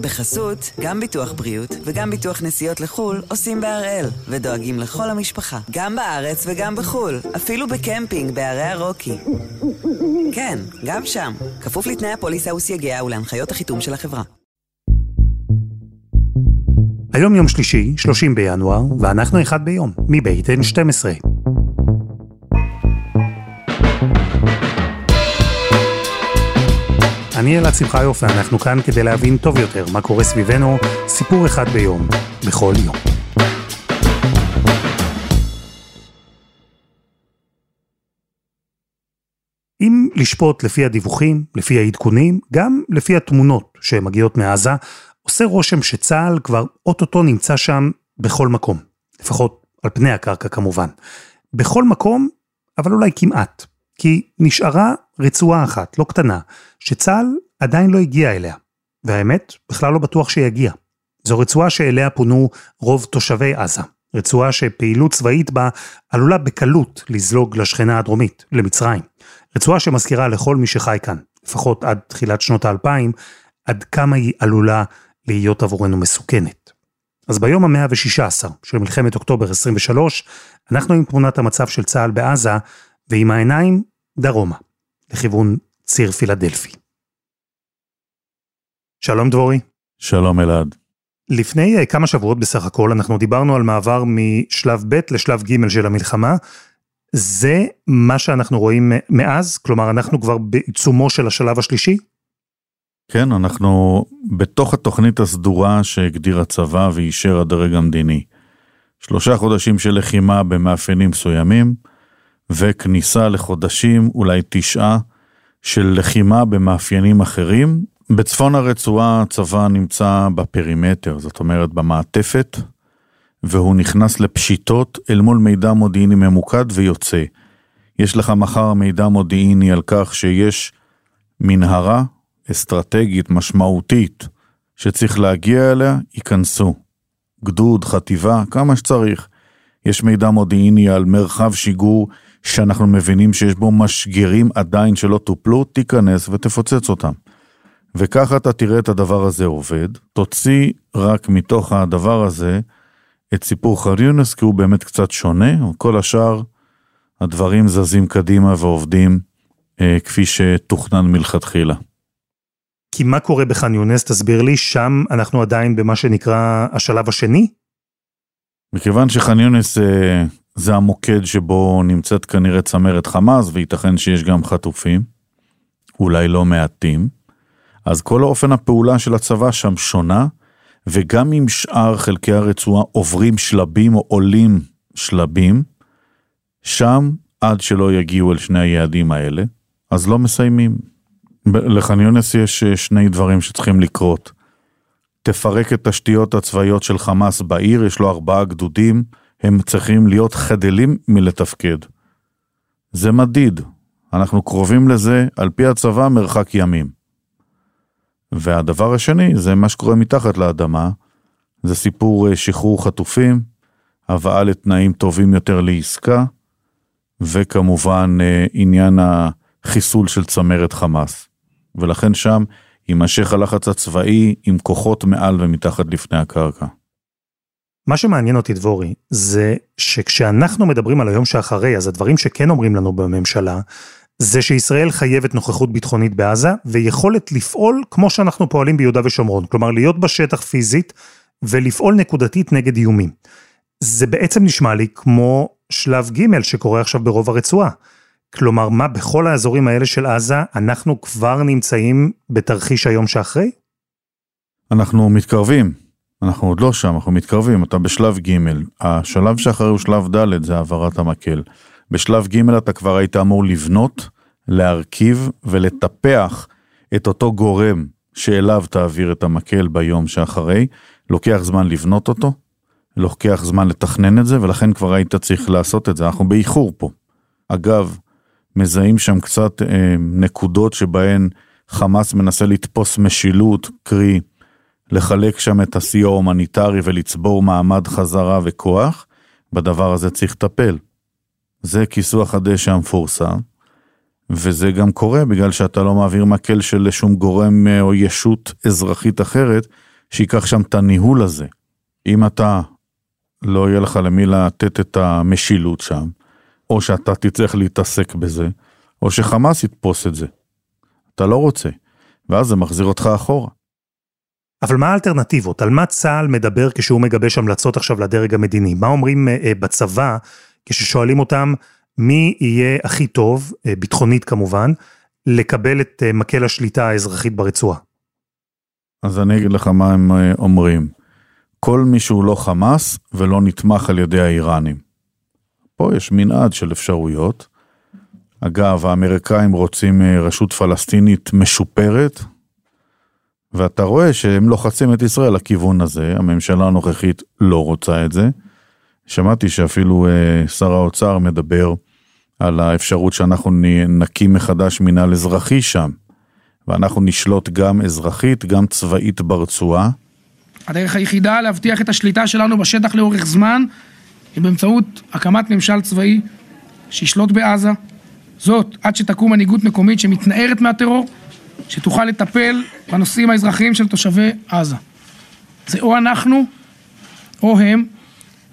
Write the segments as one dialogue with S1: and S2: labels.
S1: בחסות, גם ביטוח בריאות וגם ביטוח נסיעות לחו"ל עושים בהראל, ודואגים לכל המשפחה, גם בארץ וגם בחו"ל, אפילו בקמפינג בערי הרוקי. כן, גם שם, כפוף לתנאי הפוליסה וסייגיה ולהנחיות החיתום של החברה.
S2: היום יום שלישי, 30 בינואר, ואנחנו אחד ביום, מבית N12. אני אלעד שמחיוף ואנחנו כאן כדי להבין טוב יותר מה קורה סביבנו, סיפור אחד ביום, בכל יום. אם לשפוט לפי הדיווחים, לפי העדכונים, גם לפי התמונות שמגיעות מעזה, עושה רושם שצה"ל כבר אוטוטו נמצא שם בכל מקום. לפחות על פני הקרקע כמובן. בכל מקום, אבל אולי כמעט. כי נשארה רצועה אחת, לא קטנה, שצה"ל עדיין לא הגיע אליה. והאמת, בכלל לא בטוח שיגיע. זו רצועה שאליה פונו רוב תושבי עזה. רצועה שפעילות צבאית בה עלולה בקלות לזלוג לשכנה הדרומית, למצרים. רצועה שמזכירה לכל מי שחי כאן, לפחות עד תחילת שנות האלפיים, עד כמה היא עלולה להיות עבורנו מסוכנת. אז ביום המאה ה-16 של מלחמת אוקטובר 23, אנחנו עם תמונת המצב של צה"ל בעזה, ועם העיניים דרומה, לכיוון ציר פילדלפי. שלום דבורי.
S3: שלום אלעד.
S2: לפני אה, כמה שבועות בסך הכל אנחנו דיברנו על מעבר משלב ב' לשלב ג' של המלחמה. זה מה שאנחנו רואים מאז? כלומר אנחנו כבר בעיצומו של השלב השלישי?
S3: כן, אנחנו בתוך התוכנית הסדורה שהגדיר הצבא ואישר הדרג המדיני. שלושה חודשים של לחימה במאפיינים מסוימים, וכניסה לחודשים, אולי תשעה, של לחימה במאפיינים אחרים. בצפון הרצועה הצבא נמצא בפרימטר, זאת אומרת במעטפת, והוא נכנס לפשיטות אל מול מידע מודיעיני ממוקד ויוצא. יש לך מחר מידע מודיעיני על כך שיש מנהרה אסטרטגית משמעותית שצריך להגיע אליה, ייכנסו. גדוד, חטיבה, כמה שצריך. יש מידע מודיעיני על מרחב שיגור שאנחנו מבינים שיש בו משגרים עדיין שלא טופלו, תיכנס ותפוצץ אותם. וככה אתה תראה את הדבר הזה עובד, תוציא רק מתוך הדבר הזה את סיפור חריונס, כי הוא באמת קצת שונה, כל השאר הדברים זזים קדימה ועובדים אה, כפי שתוכנן מלכתחילה.
S2: כי מה קורה בח'אן יונס, תסביר לי, שם אנחנו עדיין במה שנקרא השלב השני?
S3: מכיוון שח'אן יונס אה, זה המוקד שבו נמצאת כנראה צמרת חמאס, וייתכן שיש גם חטופים, אולי לא מעטים. אז כל האופן הפעולה של הצבא שם שונה, וגם אם שאר חלקי הרצועה עוברים שלבים או עולים שלבים, שם עד שלא יגיעו אל שני היעדים האלה, אז לא מסיימים. לח'אן יונס יש אה, שני דברים שצריכים לקרות. תפרק את תשתיות הצבאיות של חמאס בעיר, יש לו ארבעה גדודים, הם צריכים להיות חדלים מלתפקד. זה מדיד, אנחנו קרובים לזה, על פי הצבא, מרחק ימים. והדבר השני, זה מה שקורה מתחת לאדמה, זה סיפור אה, שחרור חטופים, הבאה לתנאים טובים יותר לעסקה, וכמובן אה, עניין החיסול של צמרת חמאס. ולכן שם יימשך הלחץ הצבאי עם כוחות מעל ומתחת לפני הקרקע.
S2: מה שמעניין אותי דבורי, זה שכשאנחנו מדברים על היום שאחרי, אז הדברים שכן אומרים לנו בממשלה, זה שישראל חייבת נוכחות ביטחונית בעזה, ויכולת לפעול כמו שאנחנו פועלים ביהודה ושומרון. כלומר, להיות בשטח פיזית, ולפעול נקודתית נגד איומים. זה בעצם נשמע לי כמו שלב ג' שקורה עכשיו ברוב הרצועה. כלומר, מה, בכל האזורים האלה של עזה, אנחנו כבר נמצאים בתרחיש היום שאחרי?
S3: אנחנו מתקרבים. אנחנו עוד לא שם, אנחנו מתקרבים, אתה בשלב ג', השלב שאחרי הוא שלב ד', זה העברת המקל. בשלב ג' אתה כבר היית אמור לבנות, להרכיב ולטפח את אותו גורם שאליו תעביר את המקל ביום שאחרי. לוקח זמן לבנות אותו, לוקח זמן לתכנן את זה, ולכן כבר היית צריך לעשות את זה, אנחנו באיחור פה. אגב, מזהים שם קצת אה, נקודות שבהן חמאס מנסה לתפוס משילות, קרי לחלק שם את הסיוע ההומניטרי ולצבור מעמד חזרה וכוח, בדבר הזה צריך לטפל. זה כיסוח הדשא המפורסם, וזה גם קורה בגלל שאתה לא מעביר מקל של שום גורם אה, או ישות אזרחית אחרת, שייקח שם את הניהול הזה. אם אתה, לא יהיה לך למי לתת את המשילות שם, או שאתה תצטרך להתעסק בזה, או שחמאס יתפוס את זה. אתה לא רוצה, ואז זה מחזיר אותך אחורה.
S2: אבל מה האלטרנטיבות? על מה צה"ל מדבר כשהוא מגבש המלצות עכשיו לדרג המדיני? מה אומרים אה, בצבא כששואלים אותם מי יהיה הכי טוב, אה, ביטחונית כמובן, לקבל את אה, מקל השליטה האזרחית ברצועה?
S3: אז אני אגיד לך מה הם אומרים. כל מי שהוא לא חמאס ולא נתמך על ידי האיראנים. פה יש מנעד של אפשרויות. אגב, האמריקאים רוצים רשות פלסטינית משופרת, ואתה רואה שהם לוחצים את ישראל לכיוון הזה, הממשלה הנוכחית לא רוצה את זה. שמעתי שאפילו אה, שר האוצר מדבר על האפשרות שאנחנו נקים מחדש מינהל אזרחי שם, ואנחנו נשלוט גם אזרחית, גם צבאית ברצועה.
S4: הדרך היחידה להבטיח את השליטה שלנו בשטח לאורך זמן היא באמצעות הקמת ממשל צבאי שישלוט בעזה. זאת עד שתקום מנהיגות מקומית שמתנערת מהטרור שתוכל לטפל בנושאים האזרחיים של תושבי עזה. זה או אנחנו או הם.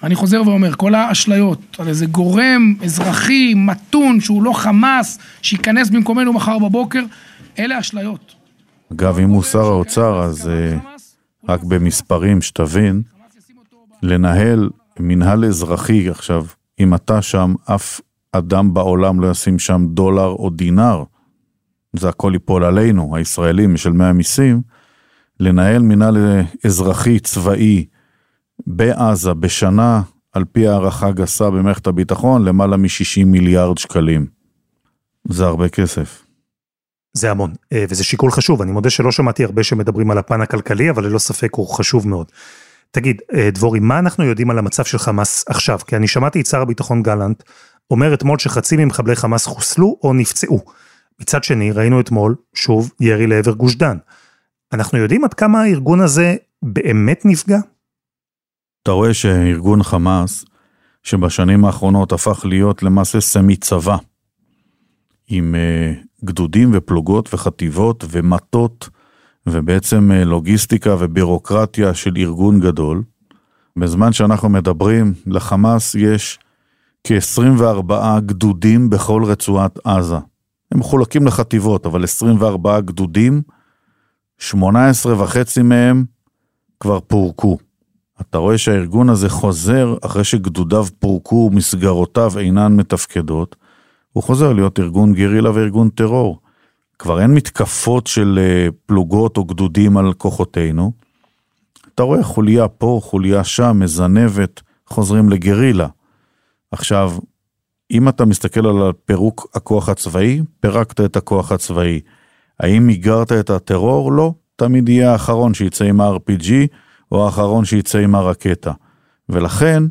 S4: אני חוזר ואומר, כל האשליות על איזה גורם אזרחי, מתון, שהוא לא חמאס, שייכנס במקומנו מחר בבוקר, אלה אשליות.
S3: אגב, אם הוא שר האוצר, אז אה, רק במספרים שתבין, לנהל מנהל אזרחי עכשיו, אם אתה שם, אף אדם בעולם לא ישים שם דולר או דינר. זה הכל ייפול עלינו, הישראלים, משלמי המיסים, לנהל מנהל אזרחי צבאי בעזה בשנה, על פי הערכה גסה במערכת הביטחון, למעלה מ-60 מיליארד שקלים. זה הרבה כסף.
S2: זה המון, אה, וזה שיקול חשוב, אני מודה שלא שמעתי הרבה שמדברים על הפן הכלכלי, אבל ללא ספק הוא חשוב מאוד. תגיד, אה, דבורי, מה אנחנו יודעים על המצב של חמאס עכשיו? כי אני שמעתי את שר הביטחון גלנט אומר אתמול שחצי ממחבלי חמאס חוסלו או נפצעו. מצד שני, ראינו אתמול, שוב, ירי לעבר גוש דן. אנחנו יודעים עד כמה הארגון הזה באמת נפגע?
S3: אתה רואה שארגון חמאס, שבשנים האחרונות הפך להיות למעשה סמי צבא, עם uh, גדודים ופלוגות וחטיבות ומטות, ובעצם uh, לוגיסטיקה ובירוקרטיה של ארגון גדול. בזמן שאנחנו מדברים, לחמאס יש כ-24 גדודים בכל רצועת עזה. הם מחולקים לחטיבות, אבל 24 גדודים, 18 וחצי מהם כבר פורקו. אתה רואה שהארגון הזה חוזר אחרי שגדודיו פורקו ומסגרותיו אינן מתפקדות, הוא חוזר להיות ארגון גרילה וארגון טרור. כבר אין מתקפות של אה, פלוגות או גדודים על כוחותינו. אתה רואה חוליה פה, חוליה שם, מזנבת, חוזרים לגרילה. עכשיו, אם אתה מסתכל על פירוק הכוח הצבאי, פירקת את הכוח הצבאי. האם מיגרת את הטרור? לא. תמיד יהיה האחרון שיצא עם ה-RPG, או האחרון שיצא עם הרקטה. ולכן,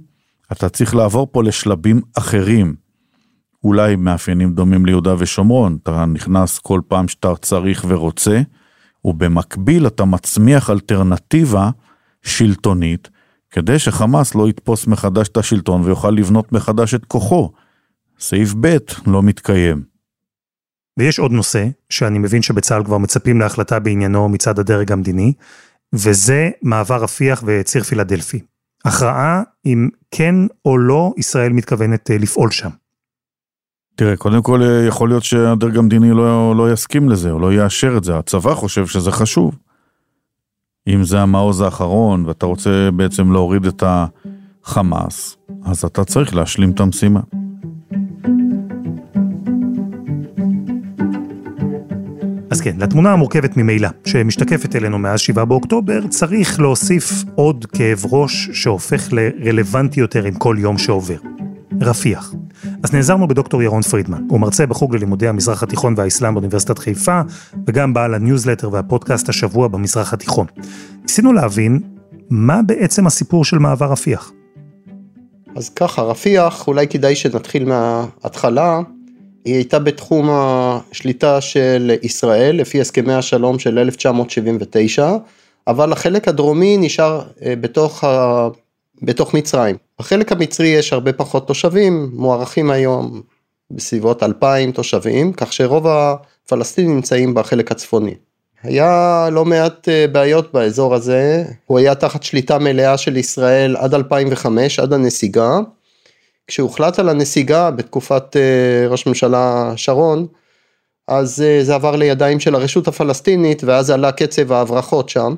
S3: אתה צריך לעבור פה לשלבים אחרים. אולי מאפיינים דומים ליהודה ושומרון, אתה נכנס כל פעם שאתה צריך ורוצה, ובמקביל אתה מצמיח אלטרנטיבה שלטונית, כדי שחמאס לא יתפוס מחדש את השלטון ויוכל לבנות מחדש את כוחו. סעיף ב' לא מתקיים.
S2: ויש עוד נושא, שאני מבין שבצה"ל כבר מצפים להחלטה בעניינו מצד הדרג המדיני, וזה מעבר רפיח וציר פילדלפי. הכרעה אם כן או לא ישראל מתכוונת אה, לפעול שם.
S3: תראה, קודם כל אה, יכול להיות שהדרג המדיני לא, לא יסכים לזה, או לא יאשר את זה. הצבא חושב שזה חשוב. אם זה המעוז האחרון, ואתה רוצה בעצם להוריד את החמאס, אז אתה צריך להשלים את המשימה.
S2: אז כן, לתמונה המורכבת ממילא, שמשתקפת אלינו מאז 7 באוקטובר, צריך להוסיף עוד כאב ראש שהופך לרלוונטי יותר עם כל יום שעובר. רפיח. אז נעזרנו בדוקטור ירון פרידמן, הוא מרצה בחוג ללימודי המזרח התיכון והאסלאם באוניברסיטת חיפה, וגם בעל הניוזלטר והפודקאסט השבוע במזרח התיכון. ניסינו להבין מה בעצם הסיפור של מעבר רפיח.
S5: אז ככה, רפיח, אולי כדאי שנתחיל מההתחלה. היא הייתה בתחום השליטה של ישראל, לפי הסכמי השלום של 1979, אבל החלק הדרומי נשאר אה, בתוך. בתוך מצרים. בחלק המצרי יש הרבה פחות תושבים, מוערכים היום בסביבות 2,000 תושבים, כך שרוב הפלסטינים נמצאים בחלק הצפוני. היה לא מעט אה, בעיות באזור הזה, הוא היה תחת שליטה מלאה של ישראל עד 2005, עד הנסיגה. כשהוחלט על הנסיגה בתקופת אה, ראש ממשלה שרון, אז אה, זה עבר לידיים של הרשות הפלסטינית ואז עלה קצב ההברחות שם,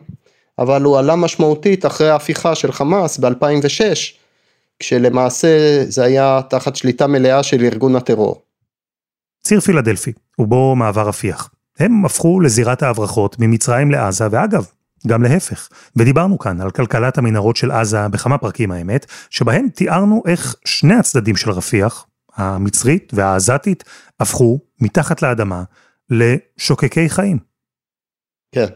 S5: אבל הוא עלה משמעותית אחרי ההפיכה של חמאס ב-2006, כשלמעשה זה היה תחת שליטה מלאה של ארגון הטרור.
S2: ציר פילדלפי, ובו מעבר רפיח. הם הפכו לזירת ההברחות ממצרים לעזה, ואגב, גם להפך. ודיברנו כאן על כלכלת המנהרות של עזה בכמה פרקים האמת, שבהם תיארנו איך שני הצדדים של רפיח, המצרית והעזתית, הפכו מתחת לאדמה לשוקקי חיים.
S5: כן,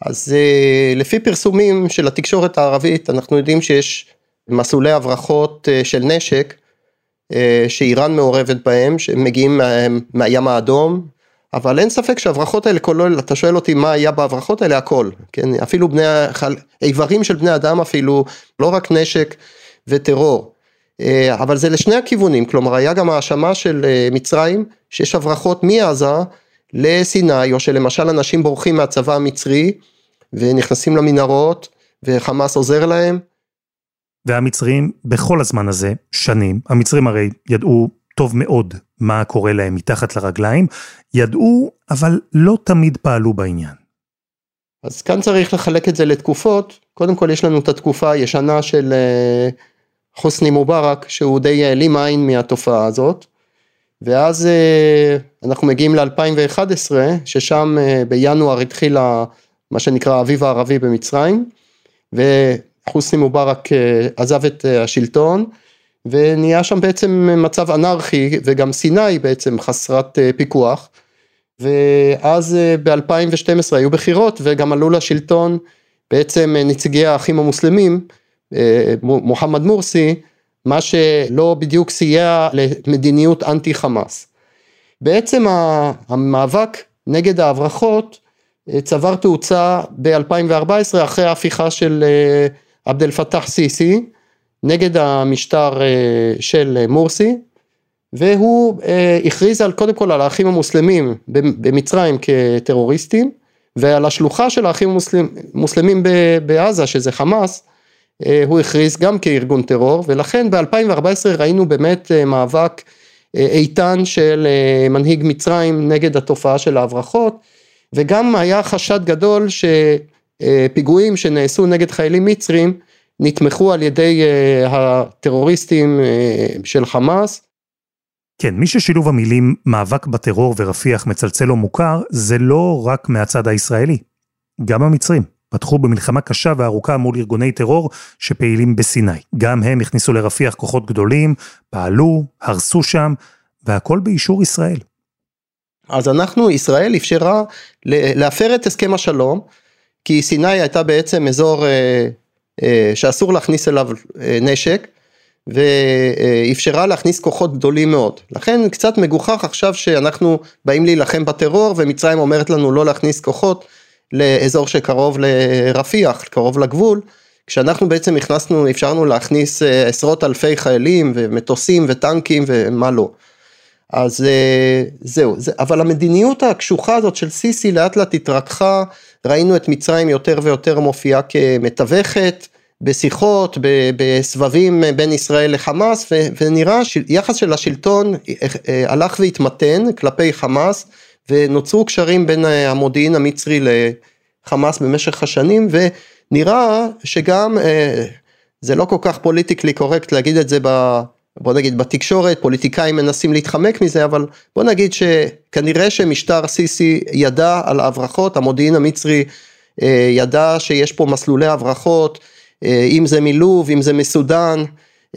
S5: אז אה, לפי פרסומים של התקשורת הערבית, אנחנו יודעים שיש מסלולי הברחות אה, של נשק, אה, שאיראן מעורבת בהם, שמגיעים מהים האדום, אבל אין ספק שההברחות האלה כולל, אתה שואל אותי מה היה בהברחות האלה, הכל, כן, אפילו בני, איברים של בני אדם אפילו, לא רק נשק וטרור, אבל זה לשני הכיוונים, כלומר היה גם האשמה של מצרים, שיש הברחות מעזה לסיני, או שלמשל אנשים בורחים מהצבא המצרי, ונכנסים למנהרות, וחמאס עוזר להם.
S2: והמצרים בכל הזמן הזה, שנים, המצרים הרי ידעו טוב מאוד מה קורה להם מתחת לרגליים, ידעו, אבל לא תמיד פעלו בעניין.
S5: אז כאן צריך לחלק את זה לתקופות, קודם כל יש לנו את התקופה הישנה של אה, חוסני מובארק, שהוא די העלים עין מהתופעה הזאת, ואז אה, אנחנו מגיעים ל-2011, ששם אה, בינואר התחיל מה שנקרא האביב הערבי במצרים, וחוסני מובארק עזב את השלטון, ונהיה שם בעצם מצב אנרכי וגם סיני בעצם חסרת אה, פיקוח ואז אה, ב-2012 היו בחירות וגם עלו לשלטון בעצם אה, נציגי האחים המוסלמים מוחמד מורסי מה שלא בדיוק סייע למדיניות אנטי חמאס. בעצם המאבק נגד ההברחות צבר תאוצה ב-2014 אחרי ההפיכה של עבד אל פתאח סיסי נגד המשטר אה, של מורסי והוא אה, הכריז על קודם כל על האחים המוסלמים במצרים כטרוריסטים ועל השלוחה של האחים המוסלמים בעזה שזה חמאס אה, הוא הכריז גם כארגון טרור ולכן ב-2014 ראינו באמת מאבק איתן של מנהיג מצרים נגד התופעה של ההברחות וגם היה חשד גדול שפיגועים שנעשו נגד חיילים מצרים נתמכו על ידי הטרוריסטים של חמאס.
S2: כן, מי ששילוב המילים מאבק בטרור ורפיח מצלצל לו מוכר, זה לא רק מהצד הישראלי. גם המצרים פתחו במלחמה קשה וארוכה מול ארגוני טרור שפעילים בסיני. גם הם הכניסו לרפיח כוחות גדולים, פעלו, הרסו שם, והכל באישור ישראל.
S5: אז אנחנו, ישראל אפשרה להפר את הסכם השלום, כי סיני הייתה בעצם אזור אה, אה, שאסור להכניס אליו אה, נשק ואפשרה להכניס כוחות גדולים מאוד. לכן קצת מגוחך עכשיו שאנחנו באים להילחם בטרור ומצרים אומרת לנו לא להכניס כוחות לאזור שקרוב לרפיח, קרוב לגבול, כשאנחנו בעצם הכנסנו, אפשרנו להכניס אה, עשרות אלפי חיילים ומטוסים וטנקים ומה לא. אז זהו, זה, אבל המדיניות הקשוחה הזאת של סיסי לאט לאט התרככה, ראינו את מצרים יותר ויותר מופיעה כמתווכת בשיחות, בסבבים בין ישראל לחמאס, ונראה שיחס של השלטון אה, הלך והתמתן כלפי חמאס, ונוצרו קשרים בין המודיעין המצרי לחמאס במשך השנים, ונראה שגם, אה, זה לא כל כך פוליטיקלי קורקט להגיד את זה ב... בוא נגיד בתקשורת, פוליטיקאים מנסים להתחמק מזה, אבל בוא נגיד שכנראה שמשטר סיסי ידע על ההברחות, המודיעין המצרי אה, ידע שיש פה מסלולי הברחות, אה, אם זה מלוב, אם זה מסודאן,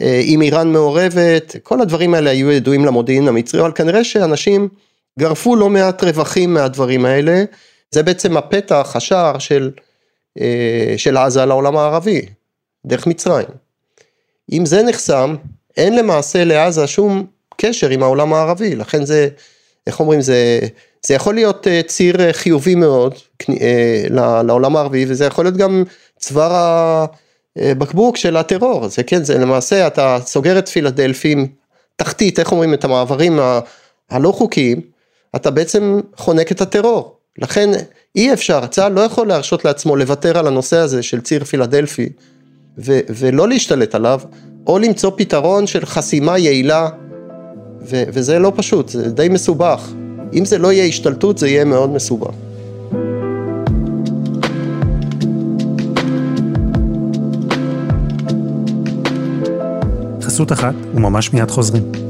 S5: אה, אם איראן מעורבת, כל הדברים האלה היו ידועים למודיעין המצרי, אבל כנראה שאנשים גרפו לא מעט רווחים מהדברים האלה, זה בעצם הפתח, השער של, של עזה לעולם הערבי, דרך מצרים. אם זה נחסם, אין למעשה לעזה שום קשר עם העולם הערבי, לכן זה, איך אומרים, זה, זה יכול להיות אה, ציר אה, חיובי מאוד אה, לעולם הערבי, וזה יכול להיות גם צוואר הבקבוק של הטרור, זה כן, זה למעשה, אתה סוגר את פילדלפים, תחתית, איך אומרים, את המעברים הלא חוקיים, אתה בעצם חונק את הטרור. לכן אי אפשר, צה"ל לא יכול להרשות לעצמו לוותר על הנושא הזה של ציר פילדלפי ו- ולא להשתלט עליו, או למצוא פתרון של חסימה יעילה, ו- וזה לא פשוט, זה די מסובך. אם זה לא יהיה השתלטות זה יהיה מאוד מסובך.
S2: חסות אחת וממש מיד חוזרים.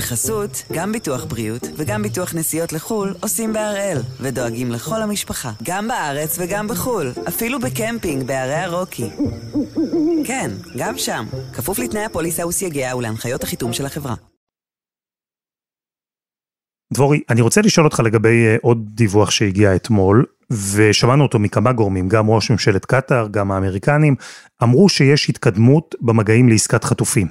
S1: בחסות, גם ביטוח בריאות וגם ביטוח נסיעות לחו"ל עושים בהראל, ודואגים לכל המשפחה, גם בארץ וגם בחו"ל, אפילו בקמפינג בערי הרוקי. כן, גם שם, כפוף לתנאי הפוליסה וסייגיה ולהנחיות החיתום של החברה.
S2: דבורי, אני רוצה לשאול אותך לגבי אה, עוד דיווח שהגיע אתמול, ושמענו אותו מכמה גורמים, גם ראש ממשלת קטאר, גם האמריקנים, אמרו שיש התקדמות במגעים לעסקת חטופים.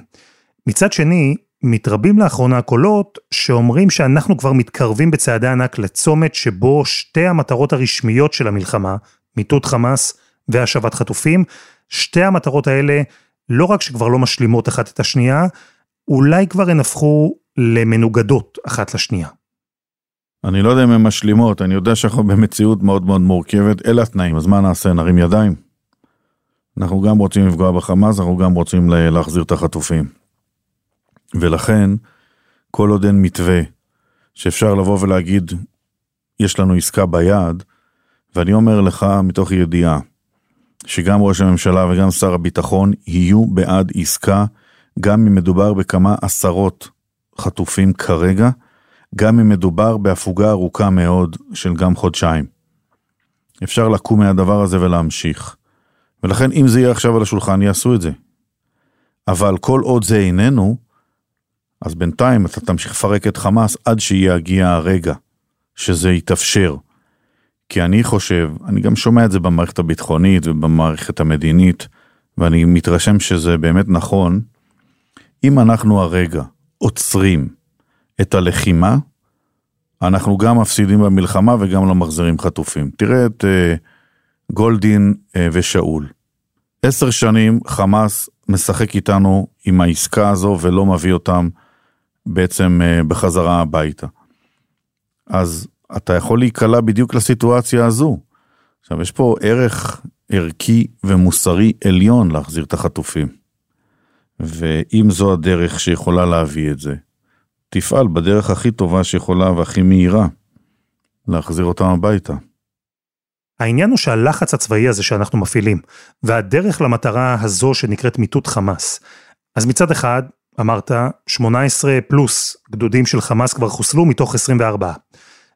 S2: מצד שני, מתרבים לאחרונה קולות שאומרים שאנחנו כבר מתקרבים בצעדי ענק לצומת שבו שתי המטרות הרשמיות של המלחמה, מיטוט חמאס והשבת חטופים, שתי המטרות האלה לא רק שכבר לא משלימות אחת את השנייה, אולי כבר הן הפכו למנוגדות אחת לשנייה.
S3: אני לא יודע אם הן משלימות, אני יודע שאנחנו במציאות מאוד מאוד מורכבת, אלה התנאים, אז מה נעשה, נרים ידיים? אנחנו גם רוצים לפגוע בחמאס, אנחנו גם רוצים להחזיר את החטופים. ולכן, כל עוד אין מתווה שאפשר לבוא ולהגיד, יש לנו עסקה ביד, ואני אומר לך מתוך ידיעה, שגם ראש הממשלה וגם שר הביטחון יהיו בעד עסקה, גם אם מדובר בכמה עשרות חטופים כרגע, גם אם מדובר בהפוגה ארוכה מאוד של גם חודשיים. אפשר לקום מהדבר הזה ולהמשיך. ולכן אם זה יהיה עכשיו על השולחן יעשו את זה. אבל כל עוד זה איננו, אז בינתיים אתה תמשיך לפרק את חמאס עד שיגיע הרגע שזה יתאפשר. כי אני חושב, אני גם שומע את זה במערכת הביטחונית ובמערכת המדינית, ואני מתרשם שזה באמת נכון, אם אנחנו הרגע עוצרים את הלחימה, אנחנו גם מפסידים במלחמה וגם לא מחזירים חטופים. תראה את uh, גולדין uh, ושאול. עשר שנים חמאס משחק איתנו עם העסקה הזו ולא מביא אותם בעצם uh, בחזרה הביתה. אז אתה יכול להיקלע בדיוק לסיטואציה הזו. עכשיו, יש פה ערך ערכי ומוסרי עליון להחזיר את החטופים. ואם זו הדרך שיכולה להביא את זה, תפעל בדרך הכי טובה שיכולה והכי מהירה להחזיר אותם הביתה.
S2: העניין הוא שהלחץ הצבאי הזה שאנחנו מפעילים, והדרך למטרה הזו שנקראת מיטוט חמאס, אז מצד אחד, אמרת, 18 פלוס גדודים של חמאס כבר חוסלו מתוך 24.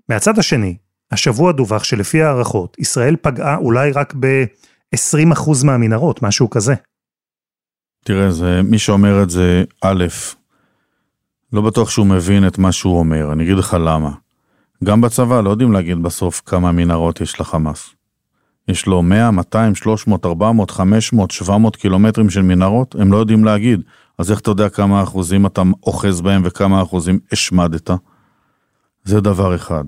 S2: מהצד השני, השבוע דווח שלפי הערכות, ישראל פגעה אולי רק ב-20% מהמנהרות, משהו כזה.
S3: תראה, זה, מי שאומר את זה, א', לא בטוח שהוא מבין את מה שהוא אומר, אני אגיד לך למה. גם בצבא לא יודעים להגיד בסוף כמה מנהרות יש לחמאס. יש לו 100, 200, 300, 400, 500, 700 קילומטרים של מנהרות, הם לא יודעים להגיד. אז איך אתה יודע כמה אחוזים אתה אוחז בהם וכמה אחוזים השמדת? זה דבר אחד.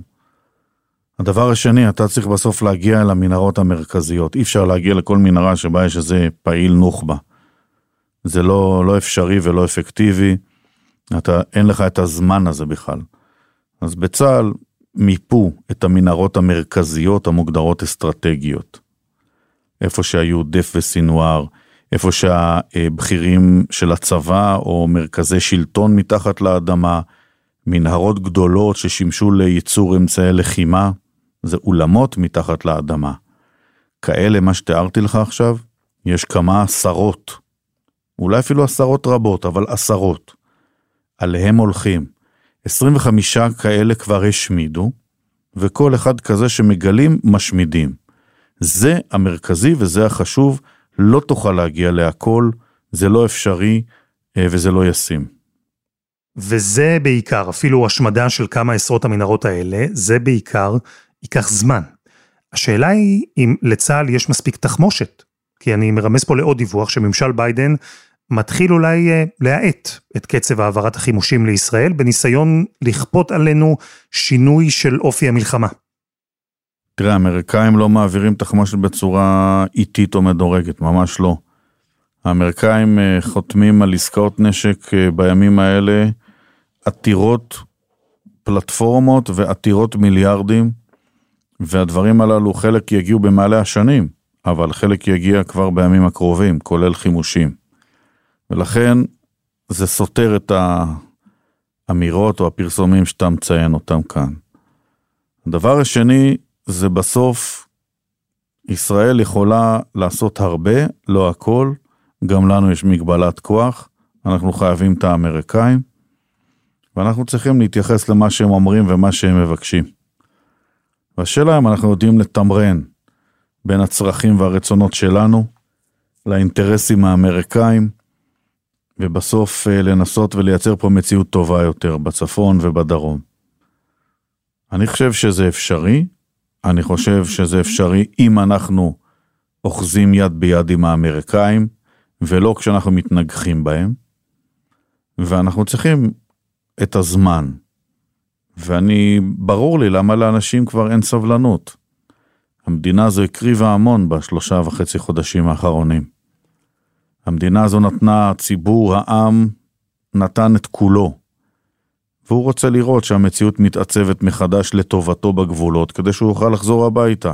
S3: הדבר השני, אתה צריך בסוף להגיע אל המנהרות המרכזיות. אי אפשר להגיע לכל מנהרה שבה יש איזה פעיל נוח'בה. זה לא, לא אפשרי ולא אפקטיבי. אתה, אין לך את הזמן הזה בכלל. אז בצה"ל מיפו את המנהרות המרכזיות המוגדרות אסטרטגיות. איפה שהיו דף וסינואר, איפה שהבכירים של הצבא או מרכזי שלטון מתחת לאדמה, מנהרות גדולות ששימשו לייצור אמצעי לחימה, זה אולמות מתחת לאדמה. כאלה, מה שתיארתי לך עכשיו, יש כמה עשרות, אולי אפילו עשרות רבות, אבל עשרות. עליהם הולכים. 25 כאלה כבר השמידו, וכל אחד כזה שמגלים, משמידים. זה המרכזי וזה החשוב, לא תוכל להגיע להכל, זה לא אפשרי אה, וזה לא ישים.
S2: וזה בעיקר, אפילו השמדה של כמה עשרות המנהרות האלה, זה בעיקר ייקח זמן. השאלה היא אם לצה"ל יש מספיק תחמושת, כי אני מרמז פה לעוד דיווח שממשל ביידן מתחיל אולי אה, להאט את קצב העברת החימושים לישראל, בניסיון לכפות עלינו שינוי של אופי המלחמה.
S3: תראה, האמריקאים לא מעבירים תחמושת בצורה איטית או מדורגת, ממש לא. האמריקאים אה, חותמים על עסקאות נשק אה, בימים האלה עתירות פלטפורמות ועתירות מיליארדים, והדברים הללו חלק יגיעו במעלה השנים, אבל חלק יגיע כבר בימים הקרובים, כולל חימושים. ולכן זה סותר את האמירות או הפרסומים שאתה מציין אותם כאן. הדבר השני זה בסוף ישראל יכולה לעשות הרבה, לא הכל, גם לנו יש מגבלת כוח, אנחנו חייבים את האמריקאים, ואנחנו צריכים להתייחס למה שהם אומרים ומה שהם מבקשים. והשאלה אם אנחנו יודעים לתמרן בין הצרכים והרצונות שלנו לאינטרסים האמריקאים, ובסוף אה, לנסות ולייצר פה מציאות טובה יותר בצפון ובדרום. אני חושב שזה אפשרי, אני חושב שזה אפשרי אם אנחנו אוחזים יד ביד עם האמריקאים, ולא כשאנחנו מתנגחים בהם, ואנחנו צריכים את הזמן. ואני, ברור לי למה לאנשים כבר אין סבלנות. המדינה הזו הקריבה המון בשלושה וחצי חודשים האחרונים. המדינה הזו נתנה, ציבור, העם, נתן את כולו. והוא רוצה לראות שהמציאות מתעצבת מחדש לטובתו בגבולות, כדי שהוא יוכל לחזור הביתה.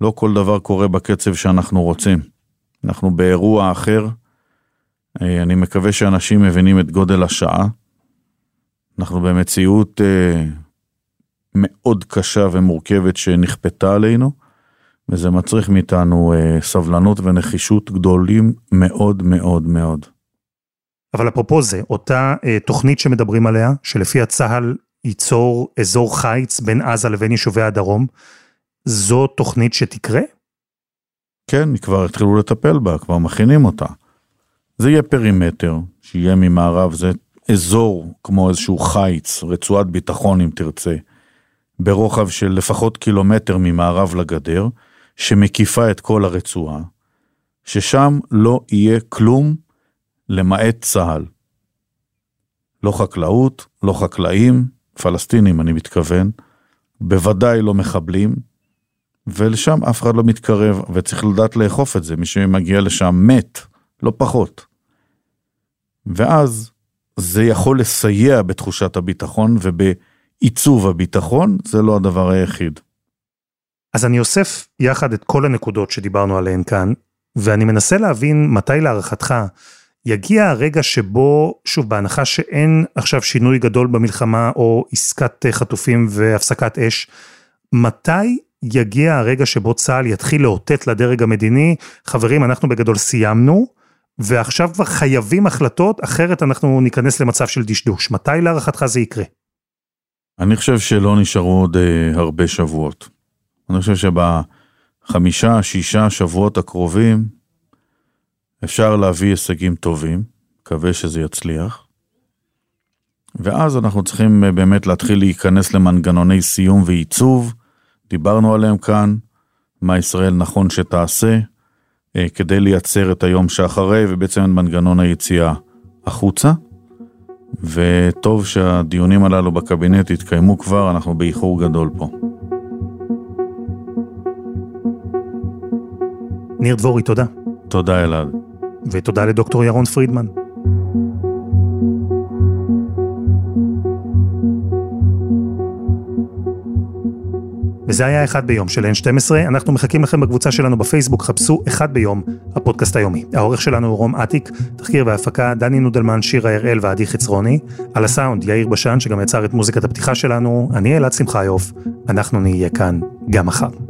S3: לא כל דבר קורה בקצב שאנחנו רוצים. אנחנו באירוע אחר. אה, אני מקווה שאנשים מבינים את גודל השעה. אנחנו במציאות אה, מאוד קשה ומורכבת שנכפתה עלינו, וזה מצריך מאיתנו אה, סבלנות ונחישות גדולים מאוד מאוד מאוד.
S2: אבל אפרופו זה, אותה אה, תוכנית שמדברים עליה, שלפיה צה"ל ייצור אזור חיץ בין עזה לבין יישובי הדרום, זו תוכנית שתקרה?
S3: כן, כבר התחילו לטפל בה, כבר מכינים אותה. זה יהיה פרימטר, שיהיה ממערב, זה אזור כמו איזשהו חיץ, רצועת ביטחון אם תרצה, ברוחב של לפחות קילומטר ממערב לגדר, שמקיפה את כל הרצועה, ששם לא יהיה כלום למעט צה"ל. לא חקלאות, לא חקלאים, פלסטינים אני מתכוון, בוודאי לא מחבלים, ולשם אף אחד לא מתקרב, וצריך לדעת לאכוף את זה, מי שמגיע לשם מת, לא פחות. ואז זה יכול לסייע בתחושת הביטחון ובעיצוב הביטחון, זה לא הדבר היחיד.
S2: אז אני אוסף יחד את כל הנקודות שדיברנו עליהן כאן, ואני מנסה להבין מתי להערכתך יגיע הרגע שבו, שוב, בהנחה שאין עכשיו שינוי גדול במלחמה או עסקת חטופים והפסקת אש, מתי יגיע הרגע שבו צה"ל יתחיל לאותת לדרג המדיני, חברים, אנחנו בגדול סיימנו, ועכשיו כבר חייבים החלטות, אחרת אנחנו ניכנס למצב של דשדוש. מתי להערכתך זה יקרה?
S3: אני חושב שלא נשארו עוד אה, הרבה שבועות. אני חושב שבחמישה, שישה שבועות הקרובים, אפשר להביא הישגים טובים, מקווה שזה יצליח. ואז אנחנו צריכים אה, באמת להתחיל להיכנס למנגנוני סיום ועיצוב, דיברנו עליהם כאן, מה ישראל נכון שתעשה, אה, כדי לייצר את היום שאחרי ובעצם את מנגנון היציאה החוצה. וטוב שהדיונים הללו בקבינט יתקיימו כבר, אנחנו באיחור גדול פה.
S2: ניר דבורי, תודה.
S3: תודה אלעד.
S2: ותודה לדוקטור ירון פרידמן. וזה היה אחד ביום של N12, אנחנו מחכים לכם בקבוצה שלנו בפייסבוק, חפשו אחד ביום, הפודקאסט היומי. העורך שלנו הוא רום אטיק, תחקיר והפקה דני נודלמן, שירה הראל ועדי חצרוני, על הסאונד יאיר בשן שגם יצר את מוזיקת הפתיחה שלנו, אני אלעד שמחיוף, אנחנו נהיה כאן גם מחר.